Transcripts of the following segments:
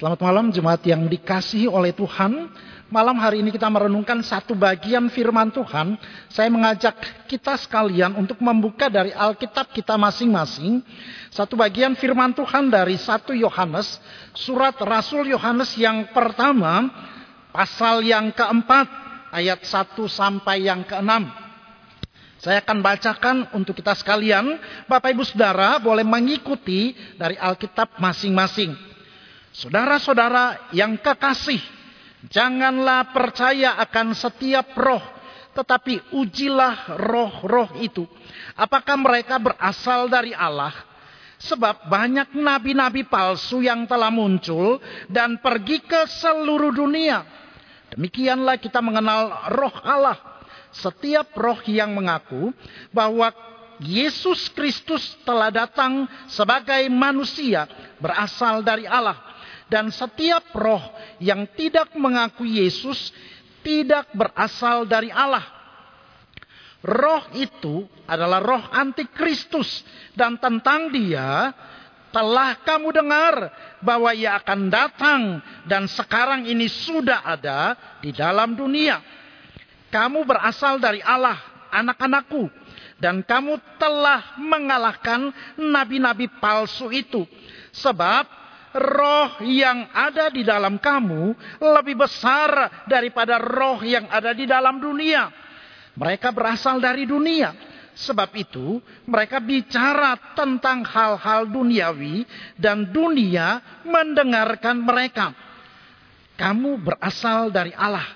Selamat malam jemaat yang dikasihi oleh Tuhan. Malam hari ini kita merenungkan satu bagian firman Tuhan. Saya mengajak kita sekalian untuk membuka dari Alkitab kita masing-masing. Satu bagian firman Tuhan dari satu Yohanes. Surat Rasul Yohanes yang pertama. Pasal yang keempat. Ayat 1 sampai yang keenam. Saya akan bacakan untuk kita sekalian. Bapak ibu saudara boleh mengikuti dari Alkitab masing-masing. Saudara-saudara yang kekasih, janganlah percaya akan setiap roh, tetapi ujilah roh-roh itu. Apakah mereka berasal dari Allah? Sebab banyak nabi-nabi palsu yang telah muncul dan pergi ke seluruh dunia. Demikianlah kita mengenal roh Allah. Setiap roh yang mengaku bahwa Yesus Kristus telah datang sebagai manusia berasal dari Allah dan setiap roh yang tidak mengaku Yesus tidak berasal dari Allah. Roh itu adalah roh antikristus dan tentang dia telah kamu dengar bahwa ia akan datang dan sekarang ini sudah ada di dalam dunia. Kamu berasal dari Allah, anak-anakku, dan kamu telah mengalahkan nabi-nabi palsu itu. Sebab roh yang ada di dalam kamu lebih besar daripada roh yang ada di dalam dunia. Mereka berasal dari dunia. Sebab itu mereka bicara tentang hal-hal duniawi dan dunia mendengarkan mereka. Kamu berasal dari Allah.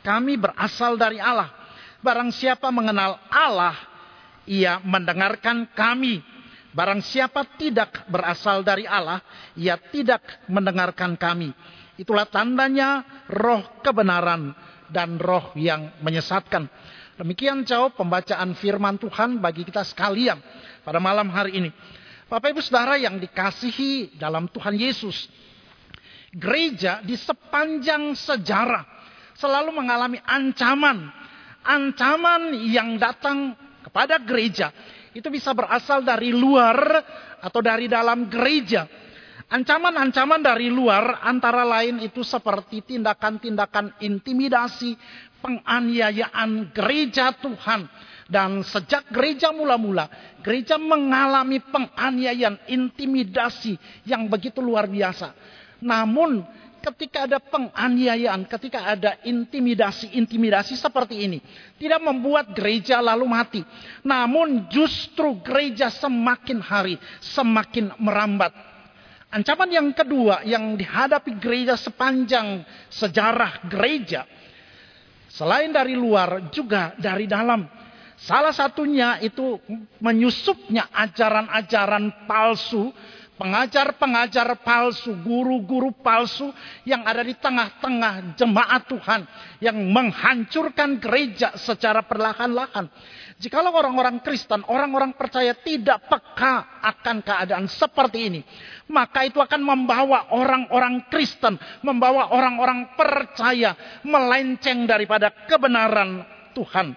Kami berasal dari Allah. Barang siapa mengenal Allah, ia mendengarkan kami Barang siapa tidak berasal dari Allah, ia tidak mendengarkan kami. Itulah tandanya roh kebenaran dan roh yang menyesatkan. Demikian jauh pembacaan firman Tuhan bagi kita sekalian pada malam hari ini. Bapak Ibu Saudara yang dikasihi dalam Tuhan Yesus. Gereja di sepanjang sejarah selalu mengalami ancaman. Ancaman yang datang kepada gereja itu bisa berasal dari luar atau dari dalam gereja. Ancaman-ancaman dari luar antara lain itu seperti tindakan-tindakan intimidasi, penganiayaan gereja Tuhan. Dan sejak gereja mula-mula, gereja mengalami penganiayaan, intimidasi yang begitu luar biasa. Namun ketika ada penganiayaan, ketika ada intimidasi-intimidasi seperti ini, tidak membuat gereja lalu mati. Namun justru gereja semakin hari semakin merambat. Ancaman yang kedua yang dihadapi gereja sepanjang sejarah gereja, selain dari luar juga dari dalam. Salah satunya itu menyusupnya ajaran-ajaran palsu pengajar-pengajar palsu, guru-guru palsu yang ada di tengah-tengah jemaat Tuhan yang menghancurkan gereja secara perlahan-lahan. Jikalau orang-orang Kristen, orang-orang percaya tidak peka akan keadaan seperti ini, maka itu akan membawa orang-orang Kristen, membawa orang-orang percaya melenceng daripada kebenaran Tuhan.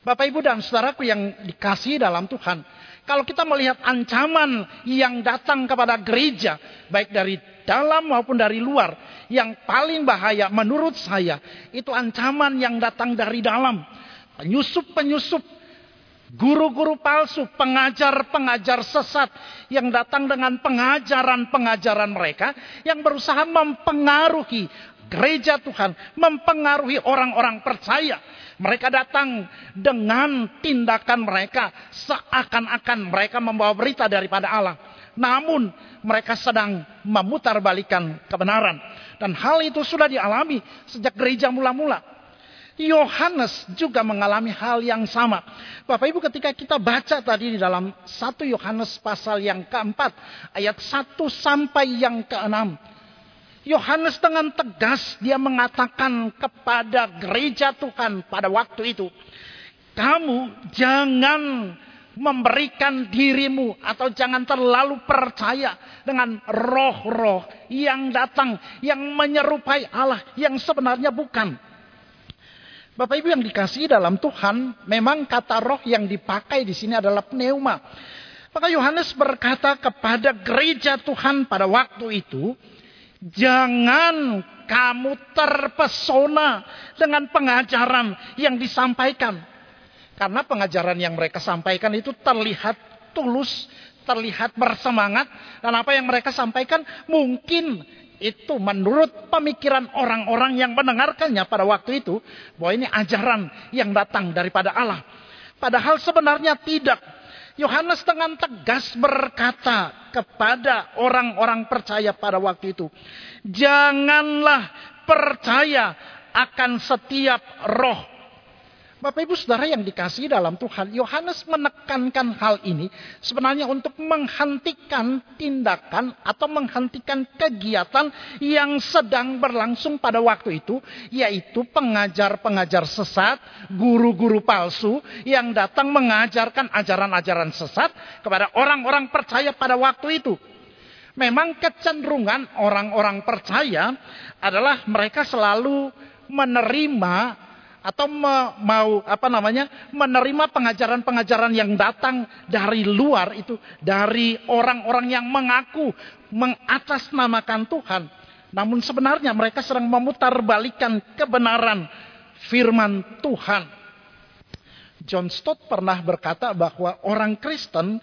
Bapak, Ibu, dan saudaraku yang dikasih dalam Tuhan, kalau kita melihat ancaman yang datang kepada gereja, baik dari dalam maupun dari luar, yang paling bahaya menurut saya itu ancaman yang datang dari dalam. Penyusup-penyusup, guru-guru palsu, pengajar-pengajar sesat yang datang dengan pengajaran-pengajaran mereka yang berusaha mempengaruhi gereja Tuhan, mempengaruhi orang-orang percaya mereka datang dengan tindakan mereka seakan-akan mereka membawa berita daripada Allah. Namun mereka sedang memutarbalikan kebenaran. Dan hal itu sudah dialami sejak gereja mula-mula. Yohanes juga mengalami hal yang sama. Bapak Ibu ketika kita baca tadi di dalam 1 Yohanes pasal yang keempat. Ayat 1 sampai yang keenam. Yohanes dengan tegas dia mengatakan kepada gereja Tuhan pada waktu itu, kamu jangan memberikan dirimu atau jangan terlalu percaya dengan roh-roh yang datang yang menyerupai Allah yang sebenarnya bukan. Bapak Ibu yang dikasih dalam Tuhan, memang kata roh yang dipakai di sini adalah pneuma. Maka Yohanes berkata kepada gereja Tuhan pada waktu itu, Jangan kamu terpesona dengan pengajaran yang disampaikan. Karena pengajaran yang mereka sampaikan itu terlihat tulus, terlihat bersemangat. Dan apa yang mereka sampaikan mungkin itu menurut pemikiran orang-orang yang mendengarkannya pada waktu itu. Bahwa ini ajaran yang datang daripada Allah. Padahal sebenarnya tidak. Yohanes dengan tegas berkata kepada orang-orang percaya pada waktu itu. Janganlah percaya akan setiap roh Bapak Ibu Saudara yang dikasih dalam Tuhan, Yohanes menekankan hal ini sebenarnya untuk menghentikan tindakan atau menghentikan kegiatan yang sedang berlangsung pada waktu itu, yaitu pengajar-pengajar sesat, guru-guru palsu yang datang mengajarkan ajaran-ajaran sesat kepada orang-orang percaya pada waktu itu. Memang kecenderungan orang-orang percaya adalah mereka selalu menerima atau mau apa namanya menerima pengajaran-pengajaran yang datang dari luar itu dari orang-orang yang mengaku mengatasnamakan Tuhan. Namun sebenarnya mereka sedang memutarbalikan kebenaran firman Tuhan. John Stott pernah berkata bahwa orang Kristen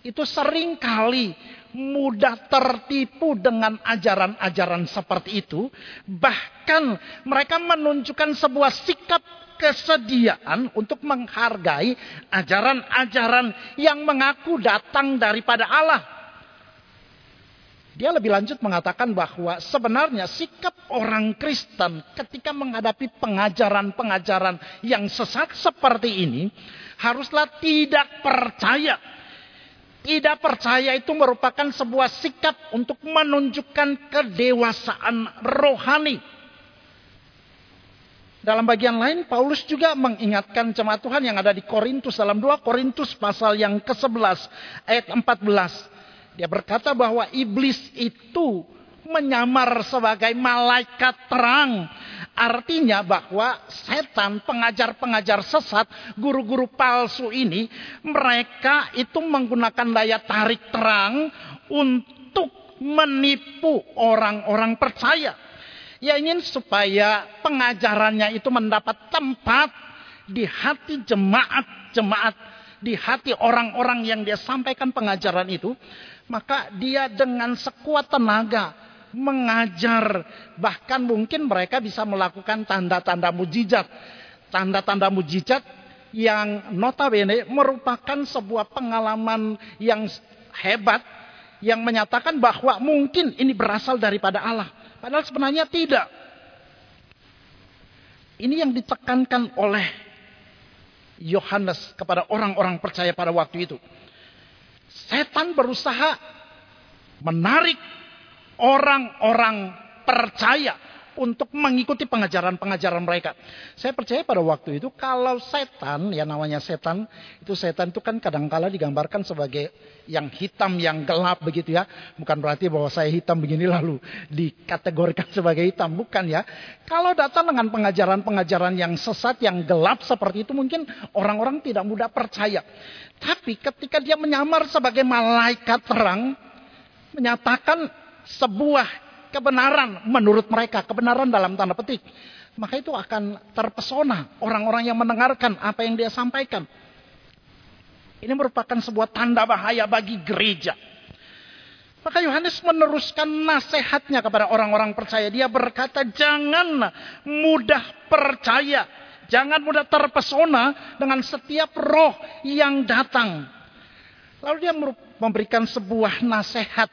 itu sering kali mudah tertipu dengan ajaran-ajaran seperti itu. Bahkan mereka menunjukkan sebuah sikap kesediaan untuk menghargai ajaran-ajaran yang mengaku datang daripada Allah. Dia lebih lanjut mengatakan bahwa sebenarnya sikap orang Kristen ketika menghadapi pengajaran-pengajaran yang sesat seperti ini haruslah tidak percaya tidak percaya itu merupakan sebuah sikap untuk menunjukkan kedewasaan rohani. Dalam bagian lain, Paulus juga mengingatkan jemaat Tuhan yang ada di Korintus dalam 2 Korintus pasal yang ke-11 ayat 14. Dia berkata bahwa iblis itu menyamar sebagai malaikat terang Artinya bahwa setan, pengajar-pengajar sesat, guru-guru palsu ini, mereka itu menggunakan daya tarik terang untuk menipu orang-orang percaya. Ya ingin supaya pengajarannya itu mendapat tempat di hati jemaat-jemaat, di hati orang-orang yang dia sampaikan pengajaran itu, maka dia dengan sekuat tenaga mengajar. Bahkan mungkin mereka bisa melakukan tanda-tanda mujizat. Tanda-tanda mujizat yang notabene merupakan sebuah pengalaman yang hebat yang menyatakan bahwa mungkin ini berasal daripada Allah. Padahal sebenarnya tidak. Ini yang ditekankan oleh Yohanes kepada orang-orang percaya pada waktu itu. Setan berusaha menarik orang-orang percaya untuk mengikuti pengajaran-pengajaran mereka. Saya percaya pada waktu itu kalau setan, ya namanya setan, itu setan itu kan kadangkala digambarkan sebagai yang hitam, yang gelap begitu ya. Bukan berarti bahwa saya hitam begini lalu dikategorikan sebagai hitam, bukan ya. Kalau datang dengan pengajaran-pengajaran yang sesat, yang gelap seperti itu mungkin orang-orang tidak mudah percaya. Tapi ketika dia menyamar sebagai malaikat terang, menyatakan sebuah kebenaran menurut mereka, kebenaran dalam tanda petik, maka itu akan terpesona orang-orang yang mendengarkan apa yang dia sampaikan. Ini merupakan sebuah tanda bahaya bagi gereja. Maka Yohanes meneruskan nasihatnya kepada orang-orang percaya. Dia berkata, jangan mudah percaya. Jangan mudah terpesona dengan setiap roh yang datang. Lalu dia memberikan sebuah nasihat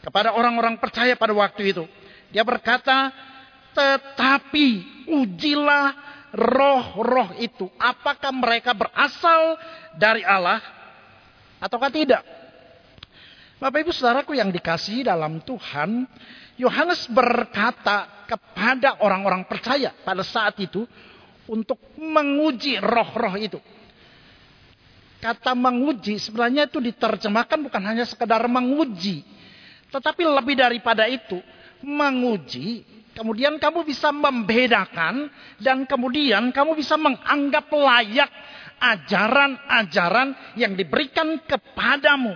kepada orang-orang percaya pada waktu itu. Dia berkata, tetapi ujilah roh-roh itu. Apakah mereka berasal dari Allah ataukah tidak? Bapak ibu saudaraku yang dikasih dalam Tuhan, Yohanes berkata kepada orang-orang percaya pada saat itu untuk menguji roh-roh itu. Kata menguji sebenarnya itu diterjemahkan bukan hanya sekedar menguji, tetapi lebih daripada itu, menguji, kemudian kamu bisa membedakan, dan kemudian kamu bisa menganggap layak ajaran-ajaran yang diberikan kepadamu.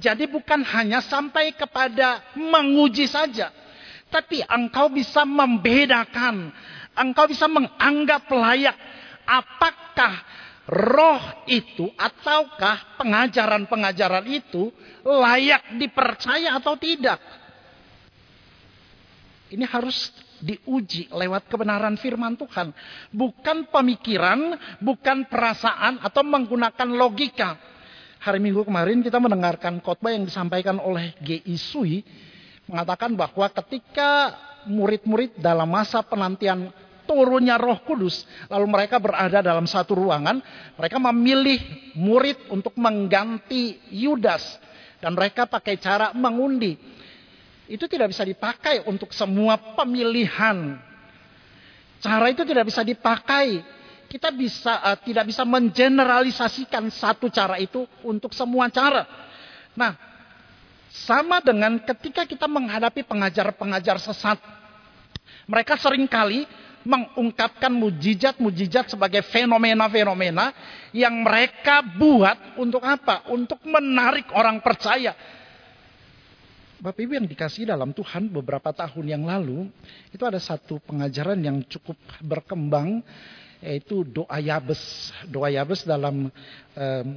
Jadi bukan hanya sampai kepada menguji saja. Tapi engkau bisa membedakan. Engkau bisa menganggap layak. Apakah roh itu ataukah pengajaran-pengajaran itu layak dipercaya atau tidak. Ini harus diuji lewat kebenaran firman Tuhan. Bukan pemikiran, bukan perasaan atau menggunakan logika. Hari Minggu kemarin kita mendengarkan khotbah yang disampaikan oleh G.I. Sui mengatakan bahwa ketika murid-murid dalam masa penantian turunnya Roh Kudus, lalu mereka berada dalam satu ruangan, mereka memilih murid untuk mengganti Yudas dan mereka pakai cara mengundi. Itu tidak bisa dipakai untuk semua pemilihan. Cara itu tidak bisa dipakai kita bisa uh, tidak bisa mengeneralisasikan satu cara itu untuk semua cara. Nah, sama dengan ketika kita menghadapi pengajar-pengajar sesat. Mereka sering kali mengungkapkan mujizat-mujizat sebagai fenomena-fenomena yang mereka buat untuk apa? Untuk menarik orang percaya. Bapak Ibu yang dikasih dalam Tuhan beberapa tahun yang lalu, itu ada satu pengajaran yang cukup berkembang yaitu doa Yabes. Doa Yabes dalam um,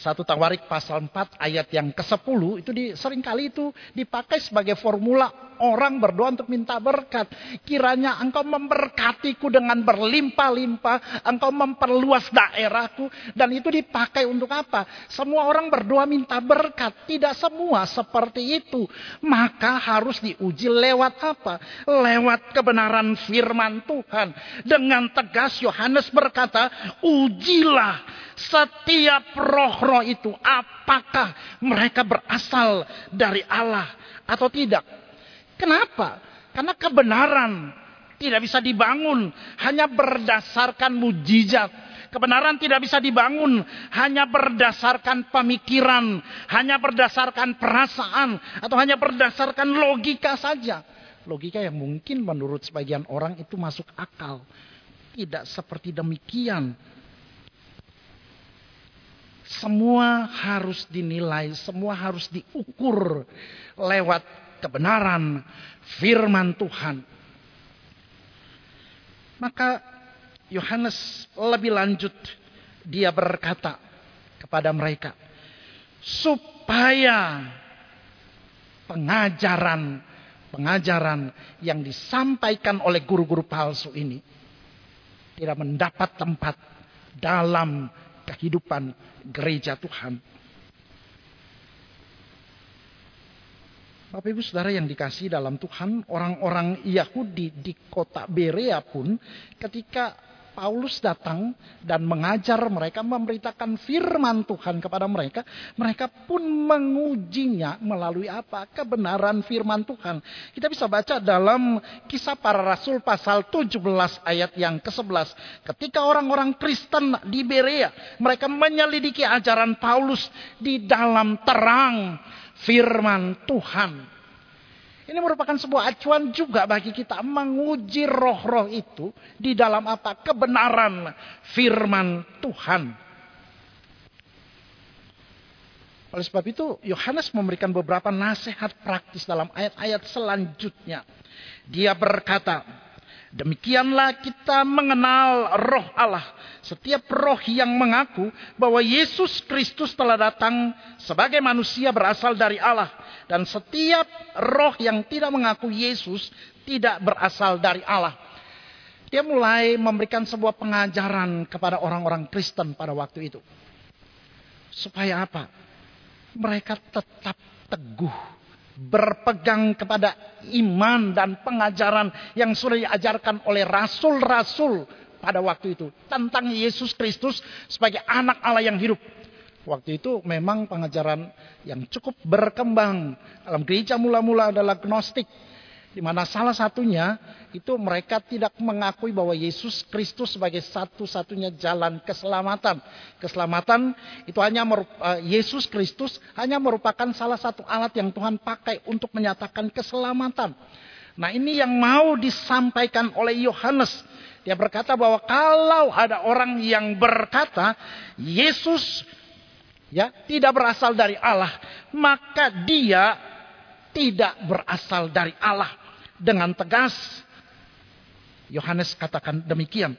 satu Tawarik pasal 4 ayat yang ke-10 itu di, sering kali itu dipakai sebagai formula orang berdoa untuk minta berkat. Kiranya engkau memberkatiku dengan berlimpah-limpah, engkau memperluas daerahku dan itu dipakai untuk apa? Semua orang berdoa minta berkat, tidak semua seperti itu. Maka harus diuji lewat apa? Lewat kebenaran firman Tuhan. Dengan tegas Yohanes berkata, "Ujilah setiap roh-roh itu apakah mereka berasal dari Allah atau tidak. Kenapa? Karena kebenaran tidak bisa dibangun hanya berdasarkan mujizat. Kebenaran tidak bisa dibangun hanya berdasarkan pemikiran, hanya berdasarkan perasaan, atau hanya berdasarkan logika saja. Logika yang mungkin menurut sebagian orang itu masuk akal. Tidak seperti demikian. Semua harus dinilai, semua harus diukur lewat kebenaran firman Tuhan. Maka Yohanes lebih lanjut dia berkata kepada mereka supaya pengajaran pengajaran yang disampaikan oleh guru-guru palsu ini tidak mendapat tempat dalam kehidupan gereja Tuhan. Bapak Ibu Saudara yang dikasih dalam Tuhan, orang-orang Yahudi di kota Berea pun ketika Paulus datang dan mengajar mereka, memberitakan firman Tuhan kepada mereka. Mereka pun mengujinya melalui apa? Kebenaran firman Tuhan. Kita bisa baca dalam kisah para rasul pasal 17 ayat yang ke-11. Ketika orang-orang Kristen di Berea, mereka menyelidiki ajaran Paulus di dalam terang firman Tuhan. Ini merupakan sebuah acuan juga bagi kita menguji roh-roh itu di dalam apa? Kebenaran firman Tuhan. Oleh sebab itu, Yohanes memberikan beberapa nasihat praktis dalam ayat-ayat selanjutnya. Dia berkata, Demikianlah kita mengenal roh Allah. Setiap roh yang mengaku bahwa Yesus Kristus telah datang sebagai manusia berasal dari Allah. Dan setiap roh yang tidak mengaku Yesus tidak berasal dari Allah. Dia mulai memberikan sebuah pengajaran kepada orang-orang Kristen pada waktu itu. Supaya apa? Mereka tetap teguh berpegang kepada iman dan pengajaran yang sudah diajarkan oleh rasul-rasul pada waktu itu. Tentang Yesus Kristus sebagai anak Allah yang hidup. Waktu itu memang pengajaran yang cukup berkembang. Dalam gereja mula-mula adalah gnostik di mana salah satunya itu mereka tidak mengakui bahwa Yesus Kristus sebagai satu-satunya jalan keselamatan. Keselamatan itu hanya eh, Yesus Kristus hanya merupakan salah satu alat yang Tuhan pakai untuk menyatakan keselamatan. Nah, ini yang mau disampaikan oleh Yohanes. Dia berkata bahwa kalau ada orang yang berkata Yesus ya tidak berasal dari Allah, maka dia tidak berasal dari Allah. Dengan tegas, Yohanes katakan demikian.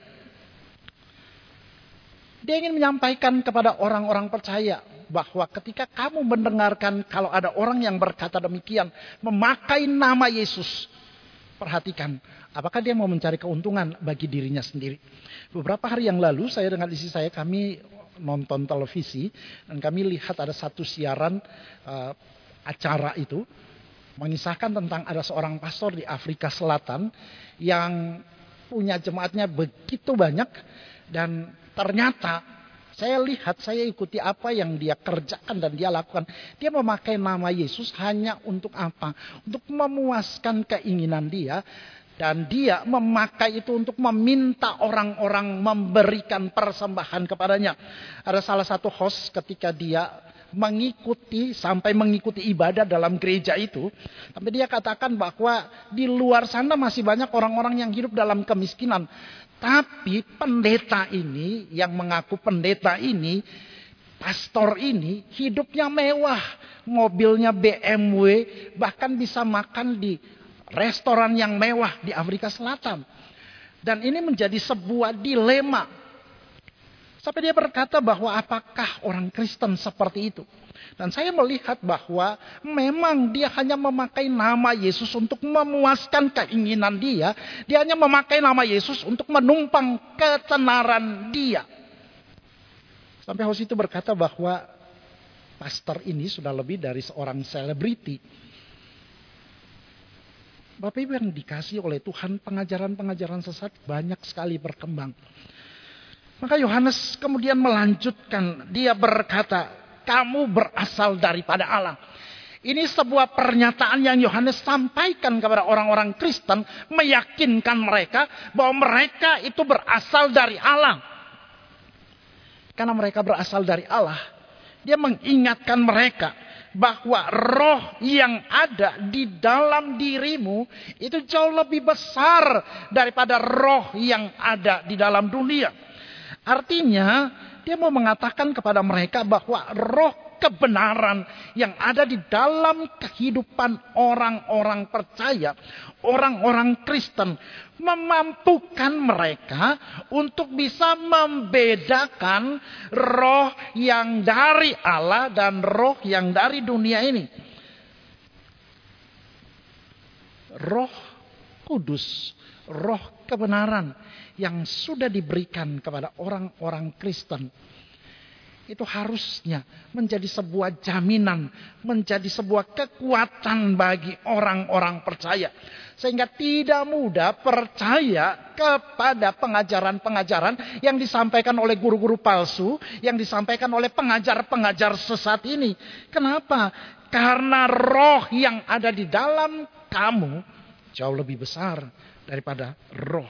Dia ingin menyampaikan kepada orang-orang percaya bahwa ketika kamu mendengarkan kalau ada orang yang berkata demikian, memakai nama Yesus, perhatikan apakah dia mau mencari keuntungan bagi dirinya sendiri. Beberapa hari yang lalu saya dengan istri saya kami nonton televisi dan kami lihat ada satu siaran uh, acara itu mengisahkan tentang ada seorang pastor di Afrika Selatan yang punya jemaatnya begitu banyak dan ternyata saya lihat, saya ikuti apa yang dia kerjakan dan dia lakukan. Dia memakai nama Yesus hanya untuk apa? Untuk memuaskan keinginan dia. Dan dia memakai itu untuk meminta orang-orang memberikan persembahan kepadanya. Ada salah satu host ketika dia mengikuti sampai mengikuti ibadah dalam gereja itu. Tapi dia katakan bahwa di luar sana masih banyak orang-orang yang hidup dalam kemiskinan. Tapi pendeta ini yang mengaku pendeta ini, pastor ini hidupnya mewah, mobilnya BMW, bahkan bisa makan di restoran yang mewah di Afrika Selatan. Dan ini menjadi sebuah dilema. Sampai dia berkata bahwa apakah orang Kristen seperti itu? Dan saya melihat bahwa memang dia hanya memakai nama Yesus untuk memuaskan keinginan dia. Dia hanya memakai nama Yesus untuk menumpang ketenaran dia. Sampai host itu berkata bahwa pastor ini sudah lebih dari seorang selebriti. Bapak Ibu yang dikasih oleh Tuhan pengajaran-pengajaran sesat banyak sekali berkembang. Maka Yohanes kemudian melanjutkan. Dia berkata, kamu berasal daripada Allah. Ini sebuah pernyataan yang Yohanes sampaikan kepada orang-orang Kristen, meyakinkan mereka bahwa mereka itu berasal dari Allah. Karena mereka berasal dari Allah, dia mengingatkan mereka bahwa roh yang ada di dalam dirimu itu jauh lebih besar daripada roh yang ada di dalam dunia. Artinya, dia mau mengatakan kepada mereka bahwa roh kebenaran yang ada di dalam kehidupan orang-orang percaya, orang-orang Kristen, memampukan mereka untuk bisa membedakan roh yang dari Allah dan roh yang dari dunia ini. Roh Kudus, roh kebenaran yang sudah diberikan kepada orang-orang Kristen itu harusnya menjadi sebuah jaminan, menjadi sebuah kekuatan bagi orang-orang percaya. Sehingga tidak mudah percaya kepada pengajaran-pengajaran yang disampaikan oleh guru-guru palsu, yang disampaikan oleh pengajar-pengajar sesat ini. Kenapa? Karena roh yang ada di dalam kamu jauh lebih besar daripada roh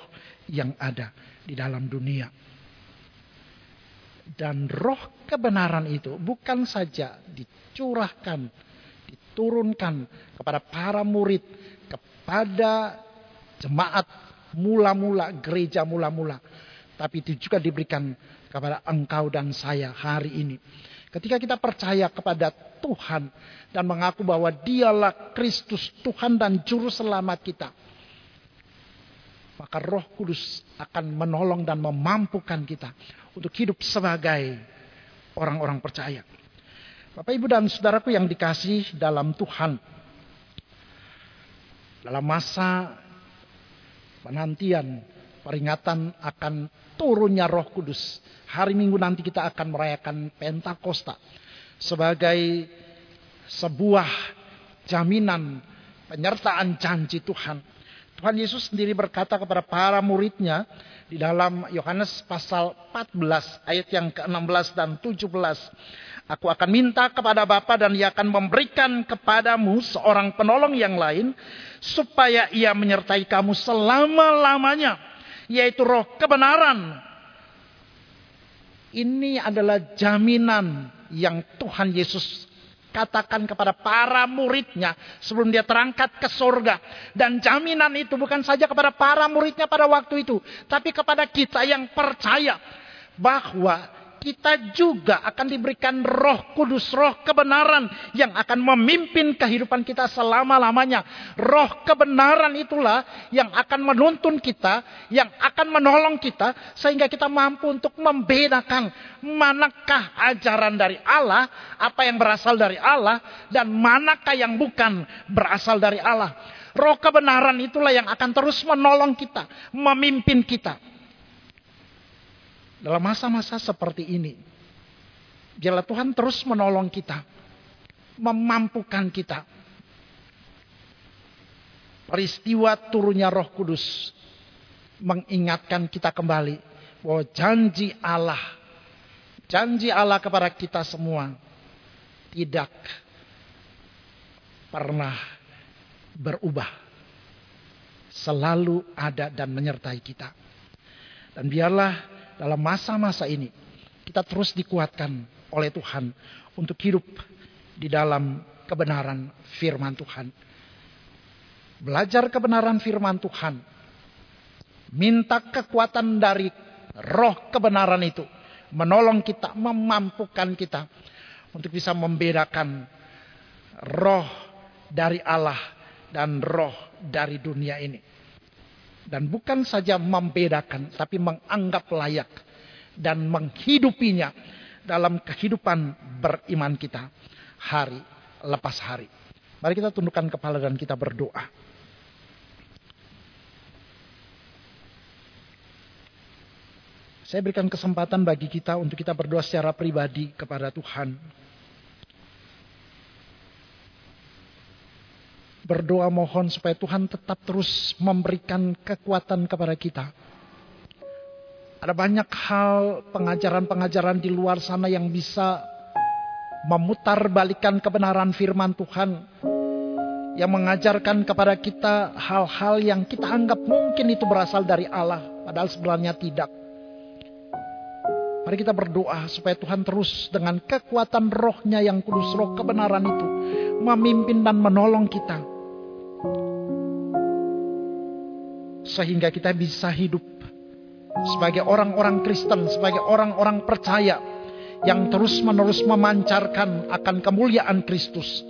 yang ada di dalam dunia. Dan roh kebenaran itu bukan saja dicurahkan, diturunkan kepada para murid, kepada jemaat mula-mula, gereja mula-mula. Tapi itu juga diberikan kepada engkau dan saya hari ini. Ketika kita percaya kepada Tuhan dan mengaku bahwa dialah Kristus Tuhan dan Juru Selamat kita maka Roh Kudus akan menolong dan memampukan kita untuk hidup sebagai orang-orang percaya. Bapak, Ibu, dan saudaraku yang dikasih dalam Tuhan, dalam masa penantian peringatan akan turunnya Roh Kudus, hari Minggu nanti kita akan merayakan Pentakosta sebagai sebuah jaminan penyertaan janji Tuhan Tuhan Yesus sendiri berkata kepada para muridnya di dalam Yohanes pasal 14 ayat yang ke-16 dan 17. Aku akan minta kepada Bapa dan ia akan memberikan kepadamu seorang penolong yang lain supaya ia menyertai kamu selama-lamanya yaitu roh kebenaran. Ini adalah jaminan yang Tuhan Yesus katakan kepada para muridnya sebelum dia terangkat ke surga. Dan jaminan itu bukan saja kepada para muridnya pada waktu itu. Tapi kepada kita yang percaya bahwa kita juga akan diberikan roh kudus, roh kebenaran yang akan memimpin kehidupan kita selama-lamanya. Roh kebenaran itulah yang akan menuntun kita, yang akan menolong kita, sehingga kita mampu untuk membedakan manakah ajaran dari Allah, apa yang berasal dari Allah, dan manakah yang bukan berasal dari Allah. Roh kebenaran itulah yang akan terus menolong kita, memimpin kita. Dalam masa-masa seperti ini, biarlah Tuhan terus menolong kita, memampukan kita. Peristiwa turunnya Roh Kudus mengingatkan kita kembali bahwa janji Allah, janji Allah kepada kita semua tidak pernah berubah. Selalu ada dan menyertai kita. Dan biarlah dalam masa-masa ini kita terus dikuatkan oleh Tuhan untuk hidup di dalam kebenaran firman Tuhan. Belajar kebenaran firman Tuhan. Minta kekuatan dari roh kebenaran itu. Menolong kita, memampukan kita. Untuk bisa membedakan roh dari Allah dan roh dari dunia ini. Dan bukan saja membedakan, tapi menganggap layak dan menghidupinya dalam kehidupan beriman kita hari lepas hari. Mari kita tundukkan kepala dan kita berdoa. Saya berikan kesempatan bagi kita untuk kita berdoa secara pribadi kepada Tuhan. Berdoa mohon supaya Tuhan tetap terus memberikan kekuatan kepada kita. Ada banyak hal pengajaran-pengajaran di luar sana yang bisa memutar balikan kebenaran firman Tuhan. Yang mengajarkan kepada kita hal-hal yang kita anggap mungkin itu berasal dari Allah. Padahal sebenarnya tidak. Mari kita berdoa supaya Tuhan terus dengan kekuatan rohnya yang kudus, roh kebenaran itu. Memimpin dan menolong kita sehingga kita bisa hidup sebagai orang-orang Kristen, sebagai orang-orang percaya yang terus-menerus memancarkan akan kemuliaan Kristus.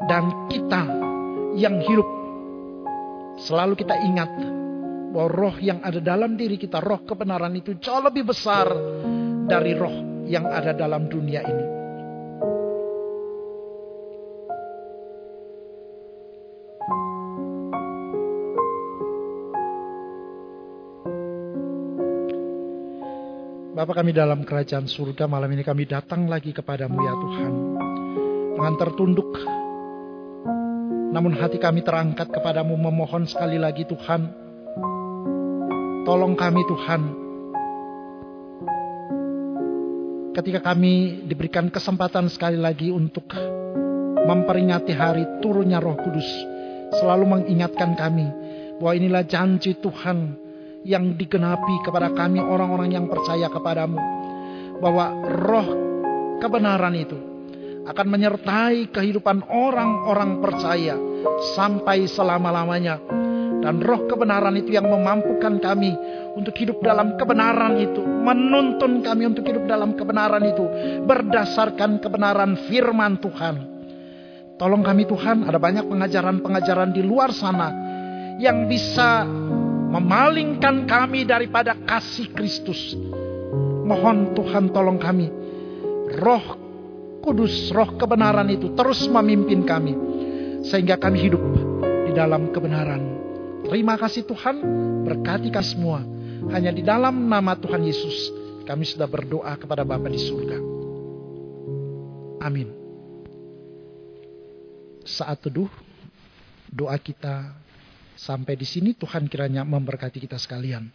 Dan kita yang hidup selalu kita ingat bahwa roh yang ada dalam diri kita, roh kebenaran itu jauh lebih besar dari roh yang ada dalam dunia ini. Bapa kami dalam kerajaan surga malam ini kami datang lagi kepadamu ya Tuhan. Dengan tertunduk. Namun hati kami terangkat kepadamu memohon sekali lagi Tuhan. Tolong kami Tuhan. Ketika kami diberikan kesempatan sekali lagi untuk memperingati hari turunnya roh kudus. Selalu mengingatkan kami bahwa inilah janji Tuhan yang digenapi kepada kami orang-orang yang percaya kepadamu. Bahwa roh kebenaran itu akan menyertai kehidupan orang-orang percaya sampai selama-lamanya. Dan roh kebenaran itu yang memampukan kami untuk hidup dalam kebenaran itu. Menuntun kami untuk hidup dalam kebenaran itu. Berdasarkan kebenaran firman Tuhan. Tolong kami Tuhan, ada banyak pengajaran-pengajaran di luar sana yang bisa memalingkan kami daripada kasih Kristus. Mohon Tuhan tolong kami. Roh kudus, roh kebenaran itu terus memimpin kami. Sehingga kami hidup di dalam kebenaran. Terima kasih Tuhan, berkati kami semua. Hanya di dalam nama Tuhan Yesus kami sudah berdoa kepada Bapa di surga. Amin. Saat teduh, doa kita Sampai di sini Tuhan kiranya memberkati kita sekalian.